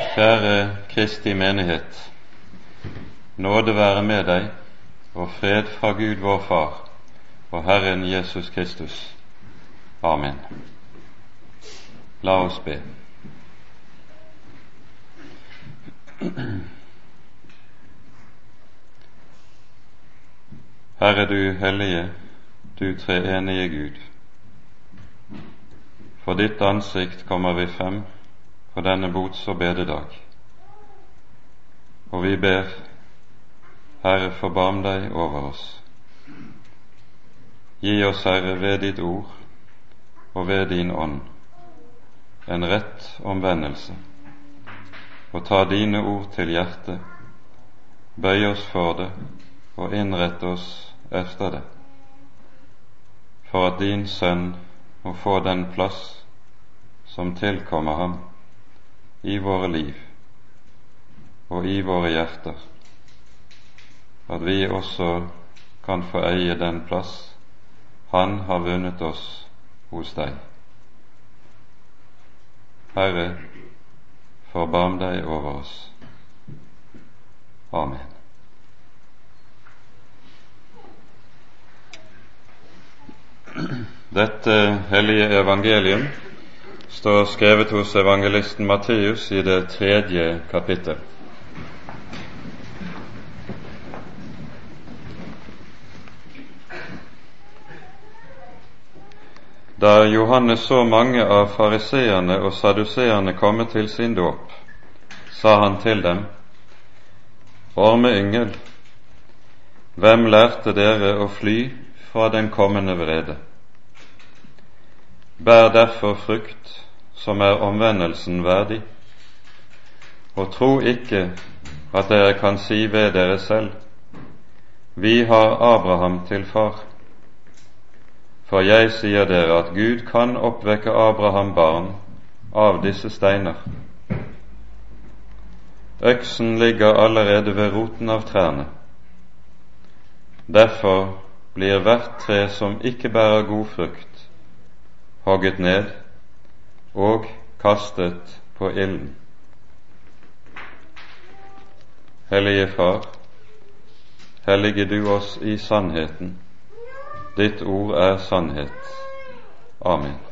Kjære Kristi menighet. Nåde være med deg og fred fra Gud vår Far og Herren Jesus Kristus. Amen. La oss be. Herre du hellige, du treenige Gud. For ditt ansikt kommer vi frem på denne bots- og bededag. Og vi ber, Herre, forbarm deg over oss. Gi oss, Herre, ved ditt ord og ved din ånd en rett omvendelse, og ta dine ord til hjertet, bøy oss for det og innrette oss efter det, for at din Sønn må få den plass som tilkommer ham i våre liv og i våre hjerter, at vi også kan få eie den plass Han har vunnet oss hos deg. Herre, forbarm deg over oss. Amen. Dette hellige evangelium står skrevet hos evangelisten Matteus i det tredje kapittel. Da Johannes så mange av fariseerne og saduseerne komme til sin dåp, sa han til dem, Orme yngel, hvem lærte dere å fly fra den kommende vrede? Bær derfor frukt som er omvendelsen verdig, og tro ikke at dere kan si ved dere selv, Vi har Abraham til far. For jeg sier dere at Gud kan oppvekke Abraham barn av disse steiner. Øksen ligger allerede ved roten av trærne. Derfor blir hvert tre som ikke bærer god frukt, hogget ned og kastet på ilden. Hellige Far, hellige du oss i sannheten. Ditt ord er sannhet. Amen.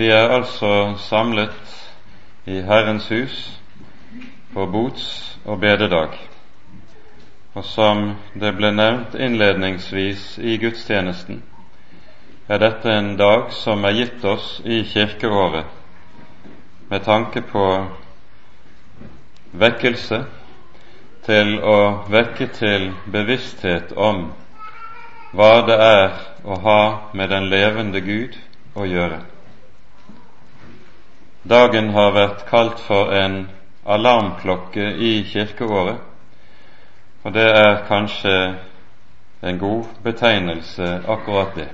Vi er altså samlet i Herrens hus på bots- og bededag. Og som det ble nevnt innledningsvis i gudstjenesten, er dette en dag som er gitt oss i kirkeåret med tanke på vekkelse til å vekke til bevissthet om hva det er å ha med den levende Gud å gjøre. Dagen har vært kalt for en alarmklokke i kirkeåret, og det er kanskje en god betegnelse, akkurat det.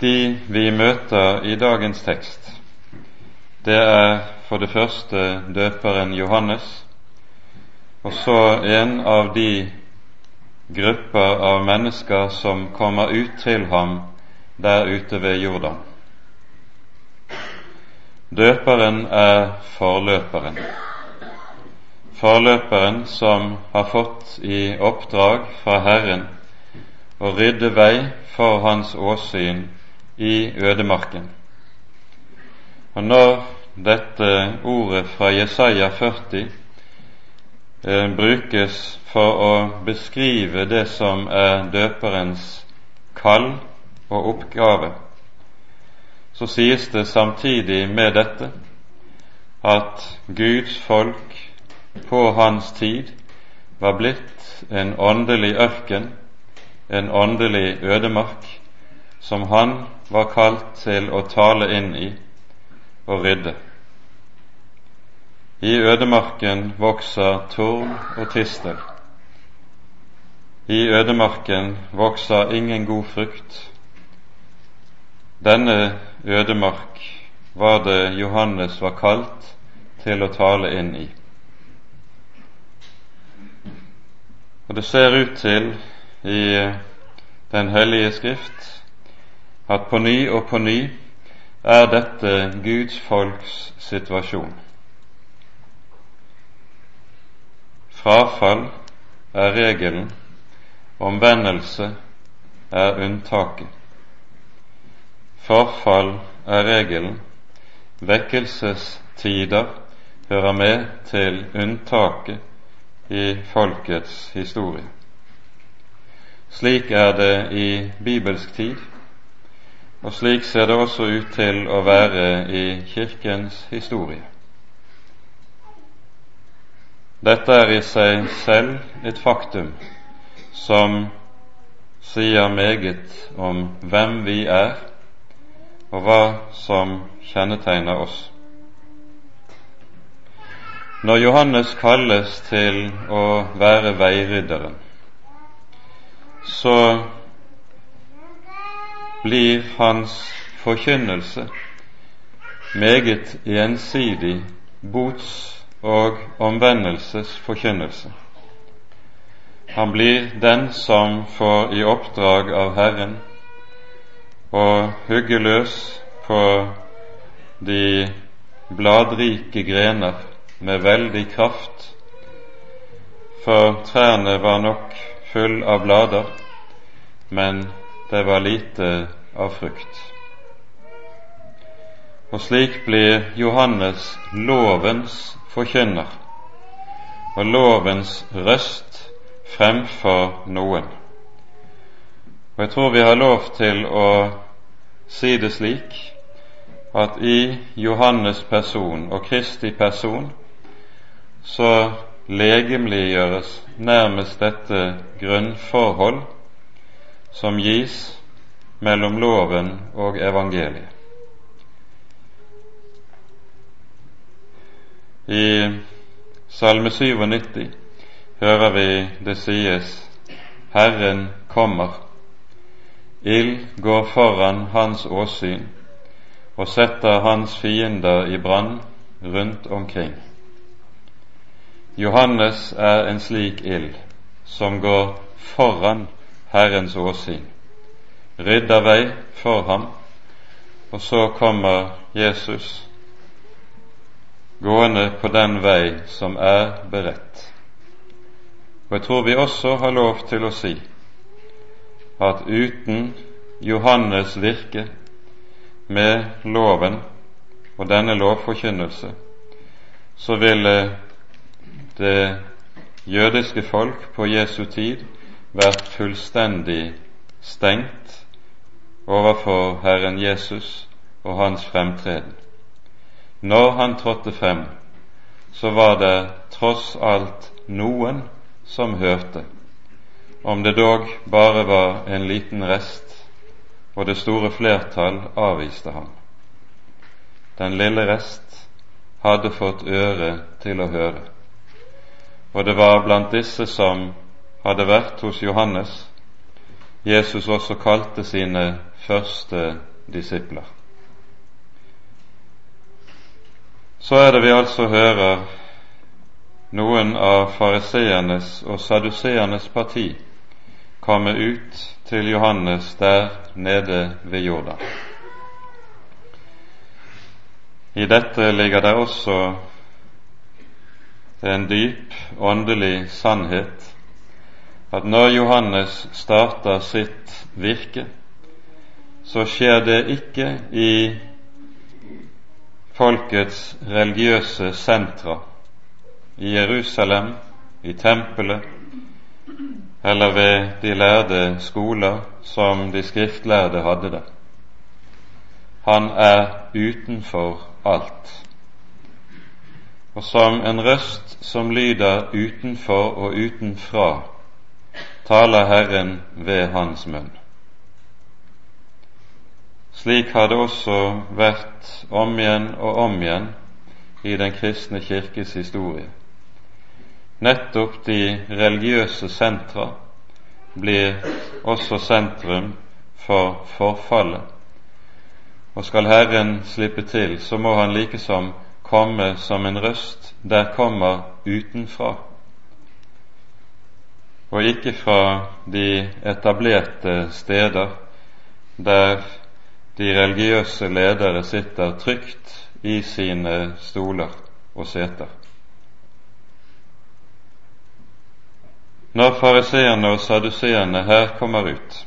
De vi møter i dagens tekst, det er for det første døperen Johannes, og så en av de grupper av mennesker som kommer ut til ham der ute ved Jordan. Døperen er forløperen. Forløperen som har fått i oppdrag fra Herren å rydde vei for hans åsyn i ødemarken. Og når dette ordet fra Jesaja 40 eh, brukes for å beskrive det som er døperens kall og oppgave, så sies det samtidig med dette at Guds folk på hans tid var blitt en åndelig ørken, en åndelig ødemark, som han var kalt til å tale inn i og rydde. I ødemarken vokser torn og tistel. I ødemarken vokser ingen god frukt, denne ødemark var det Johannes var kalt til å tale inn i. Og det ser ut til i Den hellige skrift at på ny og på ny er dette Guds folks situasjon. Frafall er regelen, omvendelse er unntaket. Forfall er regelen, vekkelsestider hører med til unntaket i folkets historie. Slik er det i bibelsk tid, og slik ser det også ut til å være i Kirkens historie. Dette er i seg selv et faktum som sier meget om hvem vi er, og hva som kjennetegner oss. Når Johannes kalles til å være veirydderen, så blir hans forkynnelse meget ensidig bots- og omvendelsesforkynnelse. Han blir den som får i oppdrag av Herren å hugge løs på de bladrike grener med veldig kraft, for trærne var nok full av blader, men det var lite av frukt. Og slik blir Johannes lovens forkynner og lovens røst fremfor noen. Og jeg tror vi har lov til å si det slik at i Johannes' person og Kristi person så legemliggjøres nærmest dette grunnforhold som gis mellom loven og evangeliet. I Salme 97 hører vi det sies Herren kommer, ild går foran hans åsyn og setter hans fiender i brann rundt omkring. Johannes er en slik ild som går foran Herrens åsyn, rydder vei for ham, og så kommer Jesus gående på den vei som er beredt. Og jeg tror vi også har lov til å si at uten Johannes virke med loven og denne lovforkynnelse, så ville det jødiske folk på Jesu tid vært fullstendig stengt overfor Herren Jesus og hans fremtreden. Når han trådte frem, så var det tross alt noen som hørte, om det dog bare var en liten rest, og det store flertall avviste ham. Den lille rest hadde fått øre til å høre, og det var blant disse som hadde vært hos Johannes, Jesus også kalte sine første disipler. Så er det vi altså hører noen av fariseernes og saduseernes parti komme ut til Johannes der nede ved Jordan. I dette ligger det også en dyp åndelig sannhet at når Johannes starter sitt virke, så skjer det ikke i folkets religiøse sentra, i Jerusalem, i tempelet eller ved de lærde skoler som de skriftlærde hadde der. Han er utenfor alt. Og som en røst som lyder utenfor og utenfra, taler Herren ved hans munn. Slik har det også vært om igjen og om igjen i den kristne kirkes historie. Nettopp de religiøse sentra blir også sentrum for forfallet, Og skal Herren slippe til, så må han likesom komme som en røst der kommer utenfra, og ikke fra de etablerte steder der de religiøse ledere sitter trygt i sine stoler og seter. Når fariseerne og saduseerne her kommer ut,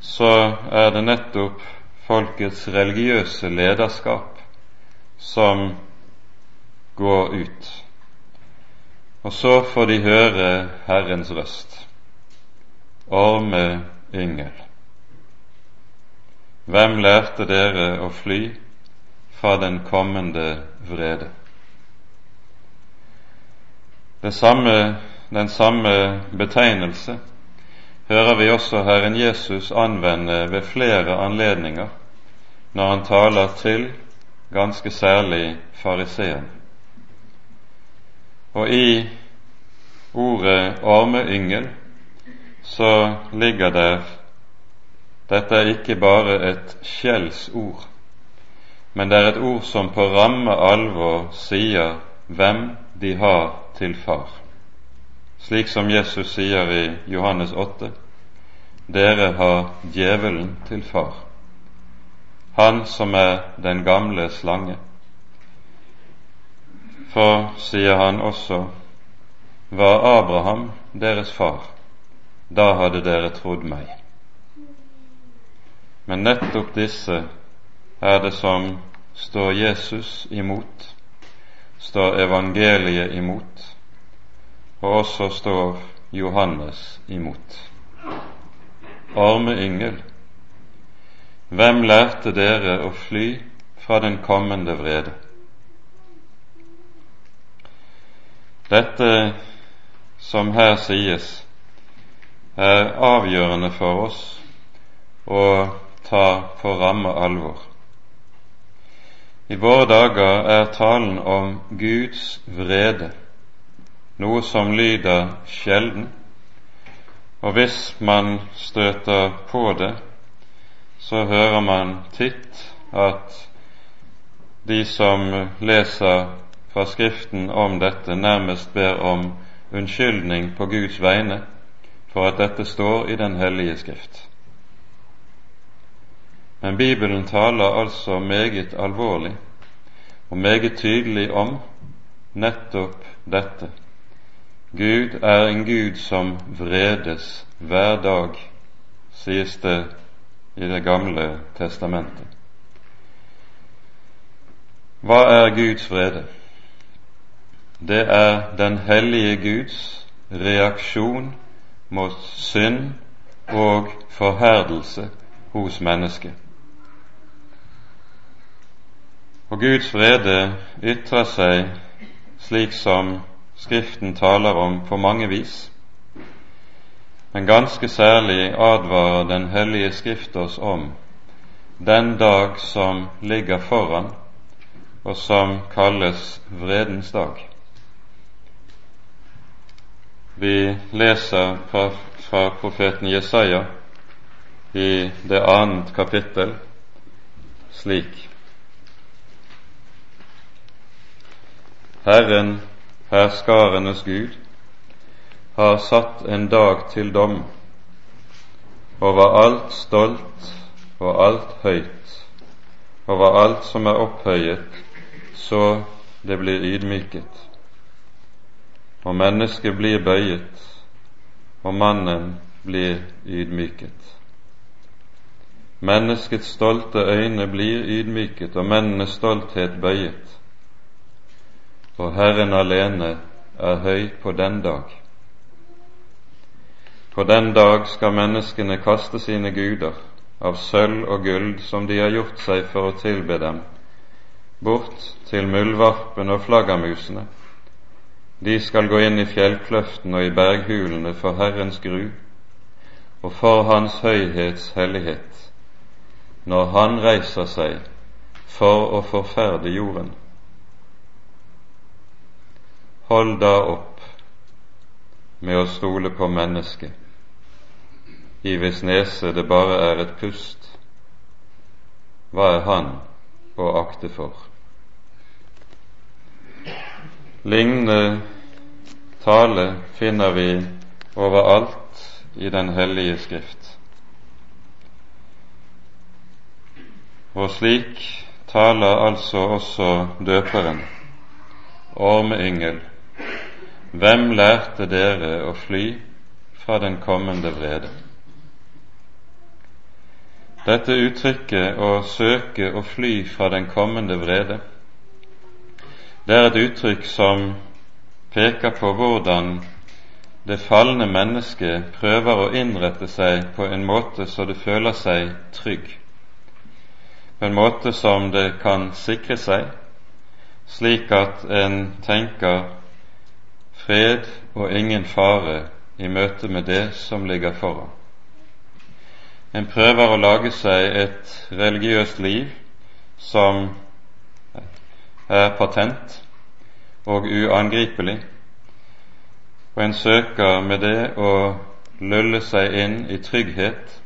så er det nettopp folkets religiøse lederskap som går ut. Og så får de høre Herrens røst. Orme yngel. Hvem lærte dere å fly fra den kommende vrede? Samme den samme betegnelse hører vi også Herren Jesus anvende ved flere anledninger når han taler til ganske særlig fariseen. Og i ordet ormeyngel så ligger der Dette er ikke bare et skjellsord, men det er et ord som på ramme alvor sier hvem de har til far slik som Jesus sier i Johannes 8.: Dere har djevelen til far, han som er den gamle slange. For, sier han også, var Abraham deres far, da hadde dere trodd meg. Men nettopp disse er det som står Jesus imot, står evangeliet imot, og også står Johannes imot. Arme yngel, hvem lærte dere å fly fra den kommende vrede? Dette som her sies, er avgjørende for oss å ta på ramme alvor. I våre dager er talen om Guds vrede noe som lyder sjelden, og hvis man støter på det, så hører man titt at de som leser fra Skriften om dette, nærmest ber om unnskyldning på Guds vegne for at dette står i Den hellige Skrift. Men Bibelen taler altså meget alvorlig og meget tydelig om nettopp dette Gud er en Gud som vredes hver dag, sies det i Det gamle testamentet. Hva er Guds vrede? Det er den hellige Guds reaksjon mot synd og forherdelse hos mennesket. Og Guds vrede ytrer seg slik som Skriften taler om på mange vis, men ganske særlig advarer Den hellige Skrift oss om den dag som ligger foran, og som kalles vredens dag. Vi leser fra, fra profeten Jesaja i det annet kapittel slik Herren herskarenes Gud, har satt en dag til dom over alt stolt og alt høyt, over alt som er opphøyet, så det blir ydmyket. Og mennesket blir bøyet, og mannen blir ydmyket. Menneskets stolte øyne blir ydmyket, og mennenes stolthet bøyet for Herren alene er høy på den dag. På den dag skal menneskene kaste sine guder av sølv og gull som de har gjort seg for å tilbe dem, bort til muldvarpen og flaggermusene. De skal gå inn i fjellkløften og i berghulene for Herrens gru og for Hans høyhets hellighet, når Han reiser seg for å forferde jorden. Hold da opp med å stole på mennesket, i hvis nese det bare er et pust, hva er han å akte for? Lignende tale finner vi overalt i Den hellige Skrift. Og slik taler altså også døperen, ormeyngel, hvem lærte dere å fly fra den kommende vrede? Dette uttrykket å søke å fly fra den kommende vrede, det er et uttrykk som peker på hvordan det falne mennesket prøver å innrette seg på en måte så det føler seg trygg, på en måte som det kan sikre seg, slik at en tenker fred og ingen fare i møte med det som ligger foran. En prøver å lage seg et religiøst liv som er patent og uangripelig, og en søker med det å lulle seg inn i trygghet,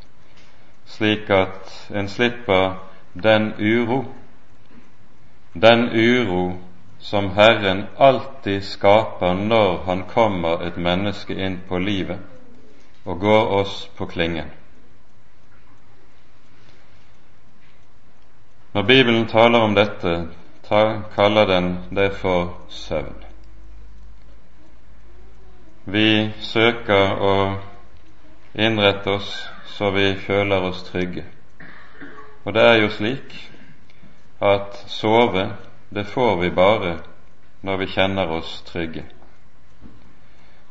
slik at en slipper den uro, den uro som Herren alltid skaper når Han kommer et menneske inn på livet og går oss på klingen. Når Bibelen taler om dette, kaller den det for søvn. Vi søker å innrette oss så vi føler oss trygge. Og det er jo slik at sove, det får vi bare når vi kjenner oss trygge.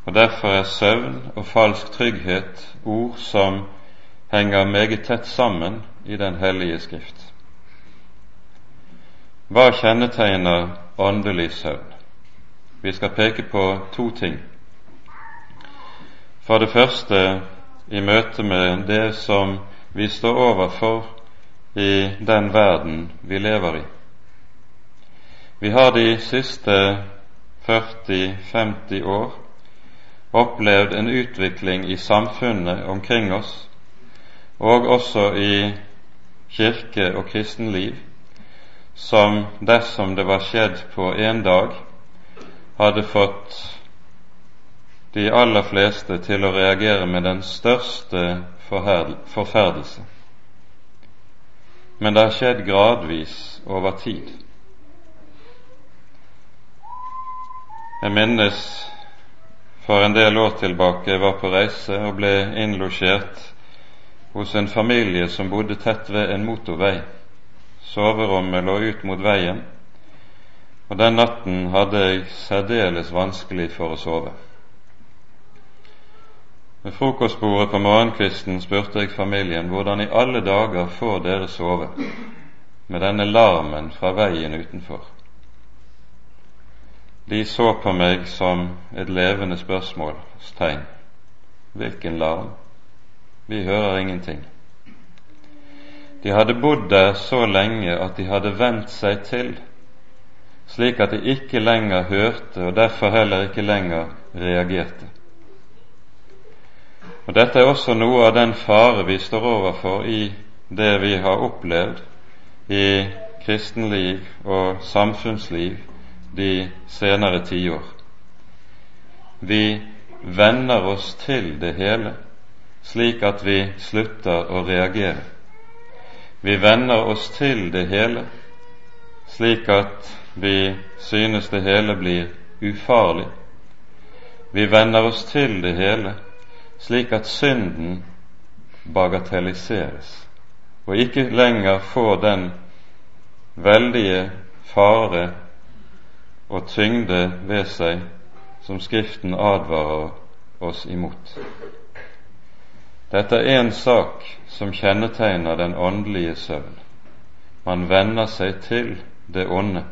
Og Derfor er søvn og falsk trygghet ord som henger meget tett sammen i Den hellige Skrift. Hva kjennetegner åndelig søvn? Vi skal peke på to ting. For det første i møte med det som vi står overfor i den verden vi lever i. Vi har de siste 40-50 år opplevd en utvikling i samfunnet omkring oss, og også i kirke og kristenliv, som dersom det var skjedd på én dag, hadde fått de aller fleste til å reagere med den største forferdelse. Men det har skjedd gradvis over tid. Jeg minnes for en del år tilbake jeg var på reise og ble innlosjert hos en familie som bodde tett ved en motorvei. Soverommet lå ut mot veien, og den natten hadde jeg særdeles vanskelig for å sove. Ved frokostbordet på morgenkvisten spurte jeg familien hvordan i alle dager får dere sove med denne larmen fra veien utenfor. De så på meg som et levende spørsmålstegn. Hvilken larm? Vi hører ingenting. De hadde bodd der så lenge at de hadde vent seg til, slik at de ikke lenger hørte og derfor heller ikke lenger reagerte. Og Dette er også noe av den fare vi står overfor i det vi har opplevd i kristenliv og samfunnsliv de senere tiår. Vi venner oss til det hele, slik at vi slutter å reagere. Vi venner oss til det hele, slik at vi synes det hele blir ufarlig. Vi venner oss til det hele, slik at synden bagatelliseres og ikke lenger får den veldige fare og tyngde ved seg som Skriften advarer oss imot. Dette er en sak som kjennetegner den åndelige søvn. Man venner seg til det onde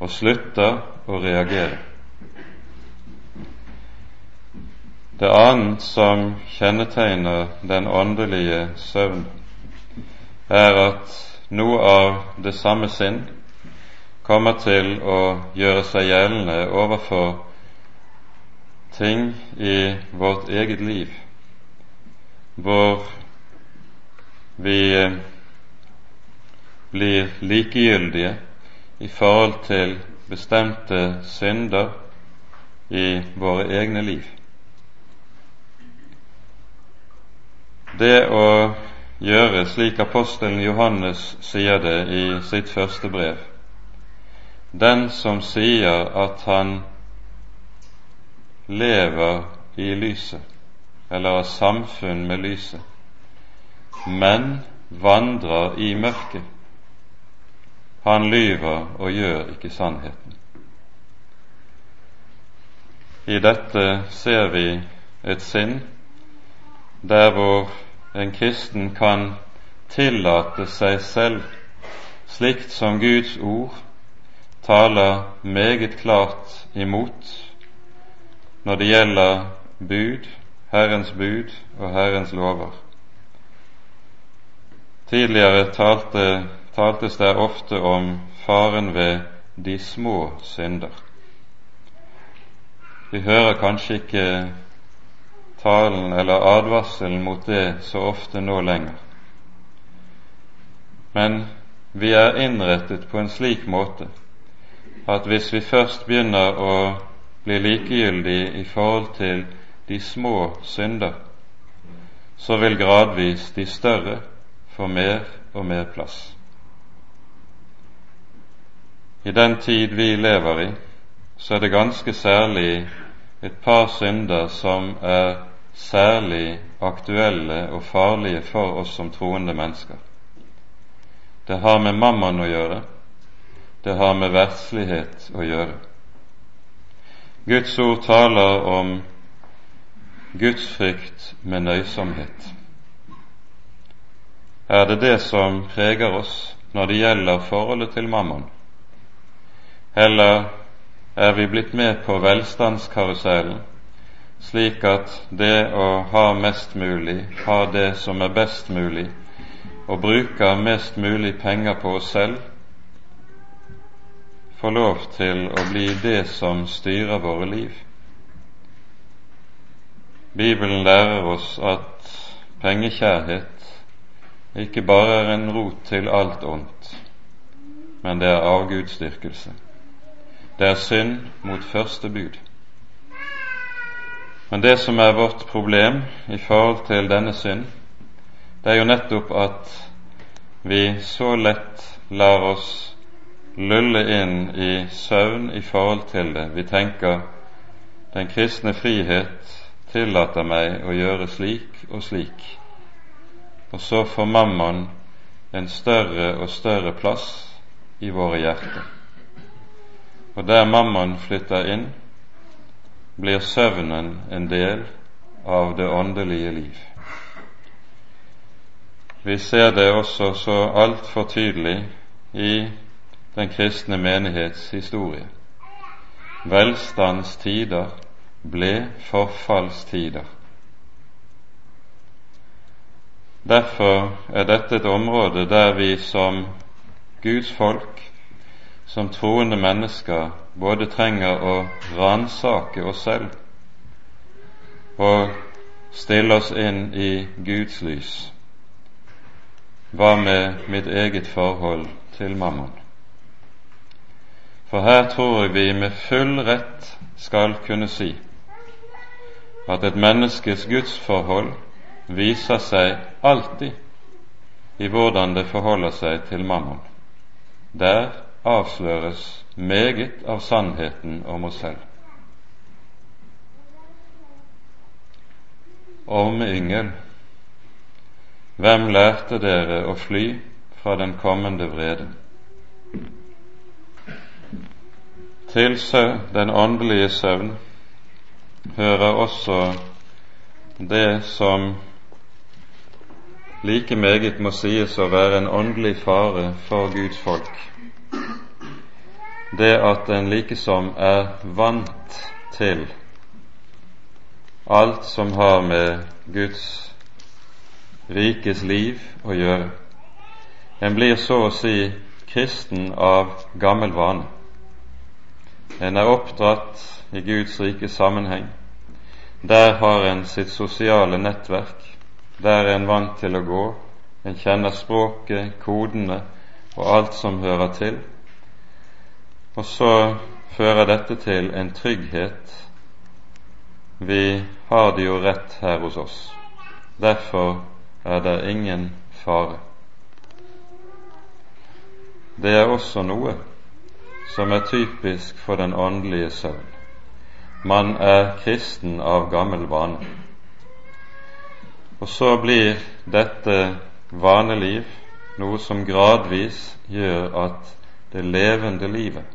og slutter å reagere. Det annet som kjennetegner den åndelige søvn, er at noe av det samme sinn kommer til å gjøre seg gjeldende overfor ting i vårt eget liv hvor vi blir likegyldige i forhold til bestemte synder i våre egne liv. Det å gjøre slik apostelen Johannes sier det i sitt første brev Den som sier at han lever i lyset, eller har samfunn med lyset, men vandrer i mørket, han lyver og gjør ikke sannheten. I dette ser vi et sinn der hvor en kristen kan tillate seg selv, slikt som Guds ord taler meget klart imot når det gjelder bud, Herrens bud og Herrens lover. Tidligere talte taltes det ofte om faren ved de små synder. Vi hører kanskje ikke talen eller advarselen mot det så ofte nå lenger. Men vi er innrettet på en slik måte at hvis vi først begynner å bli likegyldige i forhold til de små synder, så vil gradvis de større få mer og mer plass. I den tid vi lever i, så er det ganske særlig et par synder som er særlig aktuelle og farlige for oss som troende mennesker. Det har med mammon å gjøre, det har med verdslighet å gjøre. Guds ord taler om gudsfrykt med nøysomhet. Er det det som preger oss når det gjelder forholdet til mammon? Eller er vi blitt med på velstandskarusellen, slik at det å ha mest mulig, ha det som er best mulig, og bruker mest mulig penger på oss selv, får lov til å bli det som styrer våre liv? Bibelen lærer oss at pengekjærhet ikke bare er en rot til alt ondt, men det er avgudsdyrkelse. Det er synd mot første bud. Men det som er vårt problem i forhold til denne synd, det er jo nettopp at vi så lett lar oss lulle inn i søvn i forhold til det. Vi tenker den kristne frihet tillater meg å gjøre slik og slik, og så får mammon en større og større plass i våre hjerter. Og der mammon flytter inn, blir søvnen en del av det åndelige liv. Vi ser det også så altfor tydelig i den kristne menighets historie. Velstandstider ble forfallstider. Derfor er dette et område der vi som Guds folk som troende mennesker både trenger å ransake oss selv og stille oss inn i Guds lys. Hva med mitt eget forhold til mammon? For her tror jeg vi med full rett skal kunne si at et menneskes gudsforhold viser seg alltid i hvordan det forholder seg til mammon. Der avsløres meget av sannheten om oss selv. Om yngel, hvem lærte dere å fly fra den kommende vrede? Til den åndelige søvn hører også det som like meget må sies å være en åndelig fare for Guds folk det at en likesom er vant til alt som har med Guds rikes liv å gjøre. En blir så å si kristen av gammel vane. En er oppdratt i Guds rike sammenheng. Der har en sitt sosiale nettverk. Der er en vant til å gå. En kjenner språket, kodene, og alt som hører til. Og så fører dette til en trygghet. Vi har det jo rett her hos oss. Derfor er det ingen fare. Det er også noe som er typisk for den åndelige søvn. Man er kristen av gammel vane. Og så blir dette vaneliv noe som gradvis gjør at det levende livet,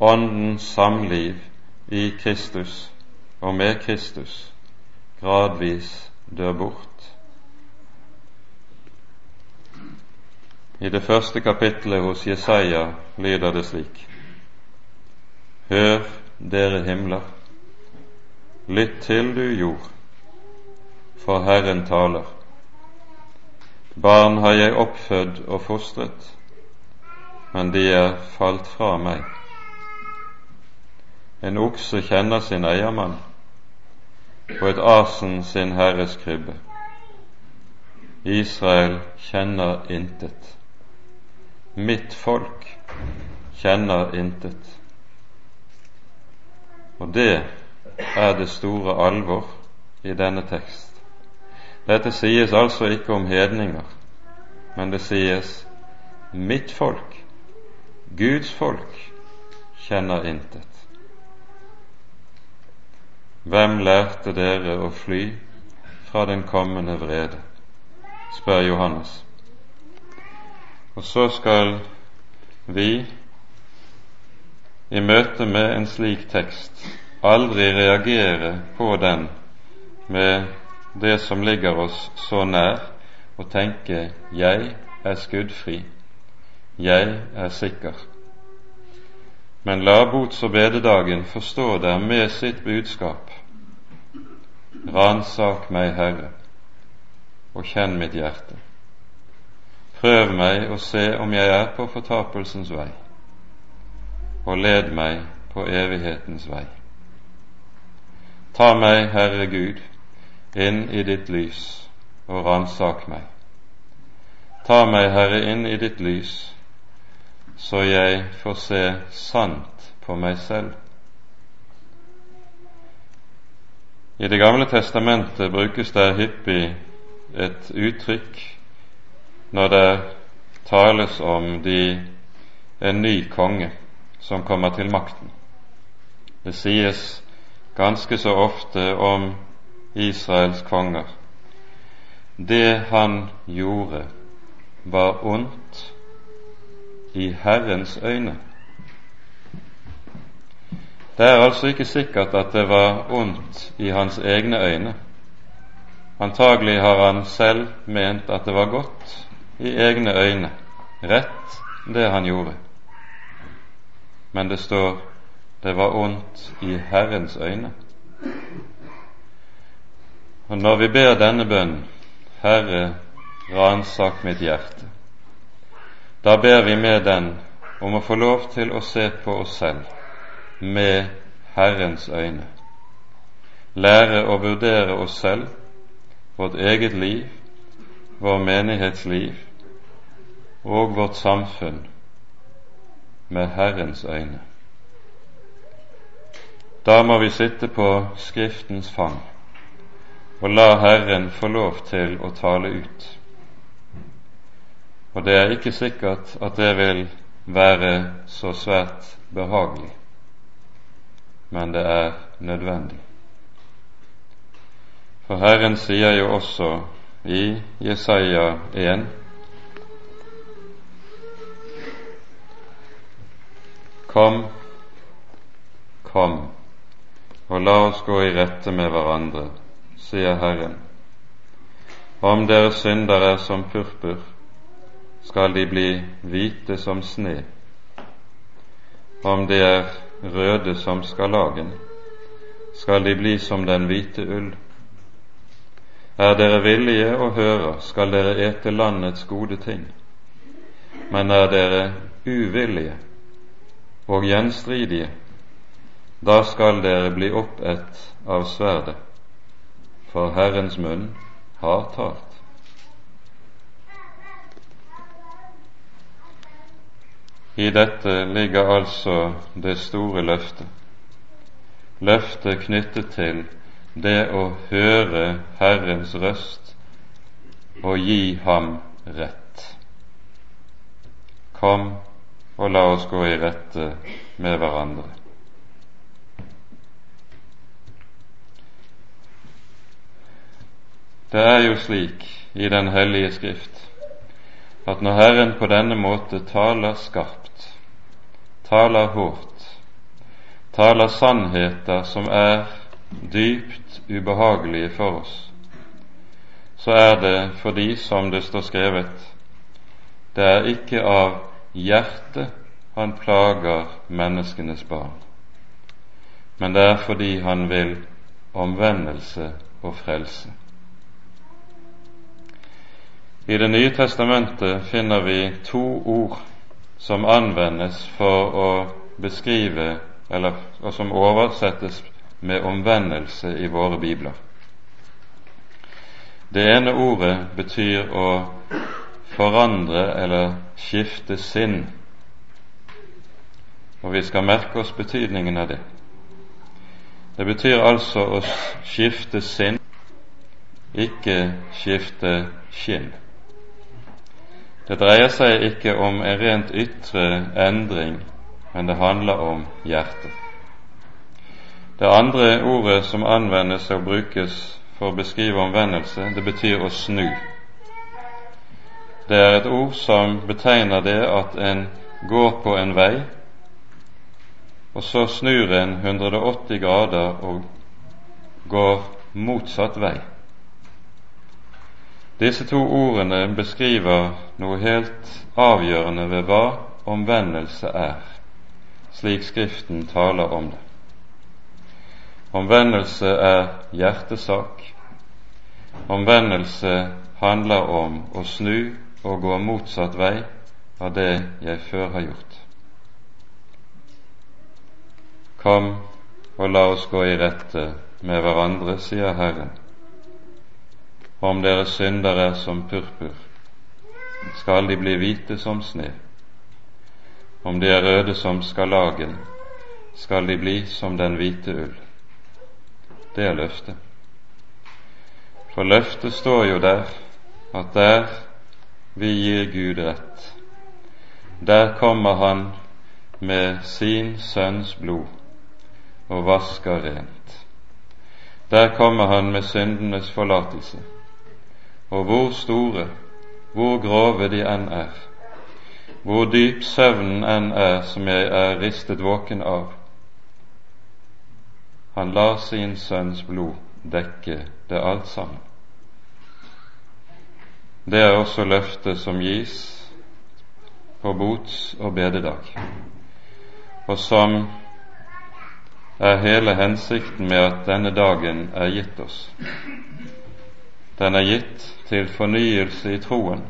åndens samliv i Kristus og med Kristus, gradvis dør bort. I det første kapitlet hos Jesaja lyder det slik:" Hør, dere himler, lytt til du jord for Herren taler. Barn har jeg oppfødd og fostret, men de er falt fra meg. En okse kjenner sin eiermann, og et asen sin herres krybbe. Israel kjenner intet. Mitt folk kjenner intet. Og det er det store alvor i denne tekst. Dette sies altså ikke om hedninger, men det sies mitt folk, Guds folk, kjenner intet. Hvem lærte dere å fly fra den kommende vrede? spør Johannes. Og så skal vi i møte med en slik tekst aldri reagere på den med det som ligger oss så nær, og tenke 'jeg er skuddfri', 'jeg er sikker'. Men la bots- og bededagen forstå der med sitt budskap. Ransak meg, Herre, og kjenn mitt hjerte. Prøv meg og se om jeg er på fortapelsens vei, og led meg på evighetens vei. Ta meg, Herre Gud, inn i ditt lys og ransak meg. Ta meg, Herre, inn i ditt lys, så jeg får se sant på meg selv. I Det gamle testamentet brukes der hyppig et uttrykk når det tales om de, en ny konge som kommer til makten. Det sies ganske så ofte om Israels konger. Det han gjorde, var ondt i Herrens øyne. Det er altså ikke sikkert at det var ondt i hans egne øyne. Antagelig har han selv ment at det var godt i egne øyne, rett det han gjorde. Men det står det var ondt i Herrens øyne. Og når vi ber denne bønnen, Herre, ransak mitt hjerte, da ber vi med den om å få lov til å se på oss selv med Herrens øyne, lære å vurdere oss selv, vårt eget liv, vår menighetsliv og vårt samfunn med Herrens øyne. Da må vi sitte på Skriftens fang og la Herren få lov til å tale ut. Og det er ikke sikkert at det vil være så svært behagelig, men det er nødvendig. For Herren sier jo også i Jesaja 1 Kom, kom, og la oss gå i rette med hverandre sier Herren. Om deres synder er som purpur, skal de bli hvite som sne. Om de er røde som skarlagen, skal de bli som den hvite ull. Er dere villige og hører, skal dere ete landets gode ting. Men er dere uvillige og gjenstridige, da skal dere bli oppett av sverdet for Herrens munn har talt. I dette ligger altså det store løftet. Løftet knyttet til det å høre Herrens røst og gi ham rett. Kom og la oss gå i rette med hverandre. Det er jo slik i Den hellige Skrift at når Herren på denne måte taler skarpt, taler hårdt, taler sannheter som er dypt ubehagelige for oss, så er det fordi, som det står skrevet, det er ikke av hjertet han plager menneskenes barn, men det er fordi han vil omvendelse og frelse. I Det nye testamentet finner vi to ord som anvendes for å beskrive, eller og som oversettes med omvendelse i våre bibler. Det ene ordet betyr å forandre eller skifte sinn, og vi skal merke oss betydningen av det. Det betyr altså å skifte sinn, ikke skifte skinn. Det dreier seg ikke om en rent ytre endring, men det handler om hjertet. Det andre ordet som anvendes og brukes for å beskrive omvendelse, det betyr å snu. Det er et ord som betegner det at en går på en vei, og så snur en 180 grader og går motsatt vei. Disse to ordene beskriver noe helt avgjørende ved hva omvendelse er, slik Skriften taler om det. Omvendelse er hjertesak. Omvendelse handler om å snu og gå motsatt vei av det jeg før har gjort. Kom og la oss gå i rette med hverandre, sier Herren om dere synder er som purpur, skal de bli hvite som sne. Om de er røde som skarlagen, skal de bli som den hvite ull. Det er løftet. For løftet står jo der at der vi gir Gud rett, der kommer Han med sin Sønns blod og vasker rent. Der kommer Han med syndenes forlatelse og hvor store, hvor grove de enn er, hvor dyp søvnen enn er som jeg er ristet våken av. Han lar sin sønns blod dekke det alt sammen. Det er også løftet som gis på bots- og bededag, og som er hele hensikten med at denne dagen er gitt oss. Den er gitt til fornyelse i troen,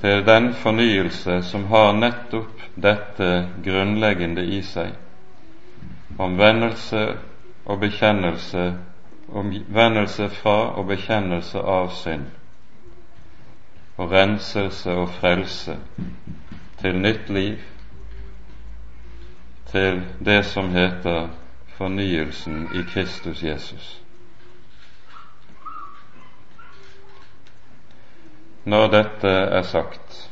til den fornyelse som har nettopp dette grunnleggende i seg, omvendelse og bekjennelse, omvendelse fra og bekjennelse av synd, og renselse og frelse til nytt liv, til det som heter fornyelsen i Kristus Jesus. Når dette er sagt,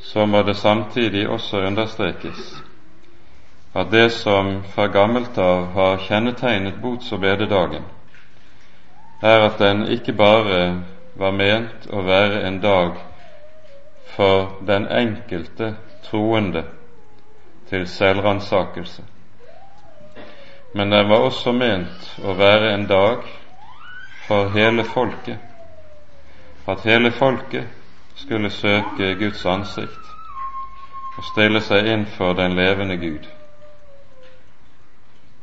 så må det samtidig også understrekes at det som fra gammelt av har kjennetegnet bots- og bededagen, er at den ikke bare var ment å være en dag for den enkelte troende til selvransakelse, men den var også ment å være en dag for hele folket at hele folket skulle søke Guds ansikt og stille seg inn for den levende Gud,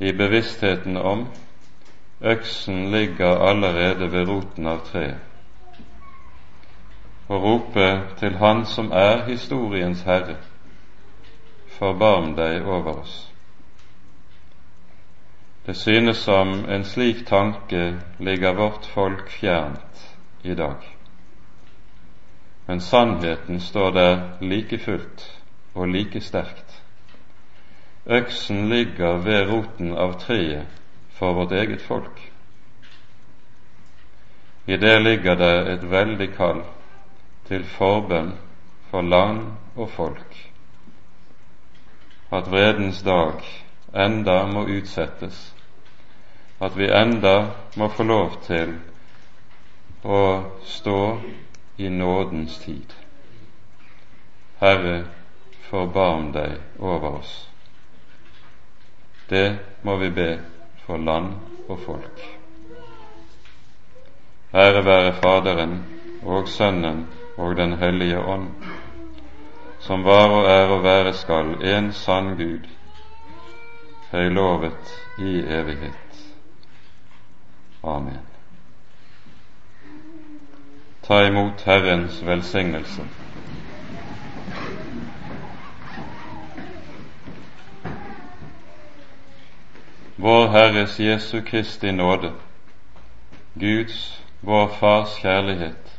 i bevisstheten om øksen ligger allerede ved roten av treet, og rope til Han som er historiens herre, forbarm deg over oss. Det synes som en slik tanke ligger vårt folk fjernt i dag men sannheten står der like fullt og like sterkt. Øksen ligger ved roten av treet for vårt eget folk. I det ligger det et veldig kall til forbønn for land og folk. At vredens dag enda må utsettes, at vi enda må få lov til å stå i nådens tid. Herre, forbarm deg over oss. Det må vi be for land og folk. Ære være Faderen og Sønnen og Den hellige ånd, som var og er og være skal en sann Gud, høylovet i evighet. Amen. Ta imot Herrens velsignelse. Vår Herres Jesu Kristi nåde, Guds, vår Fars kjærlighet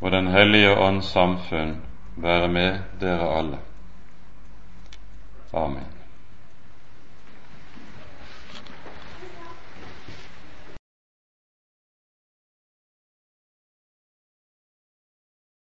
og Den hellige ånds samfunn være med dere alle. Amen.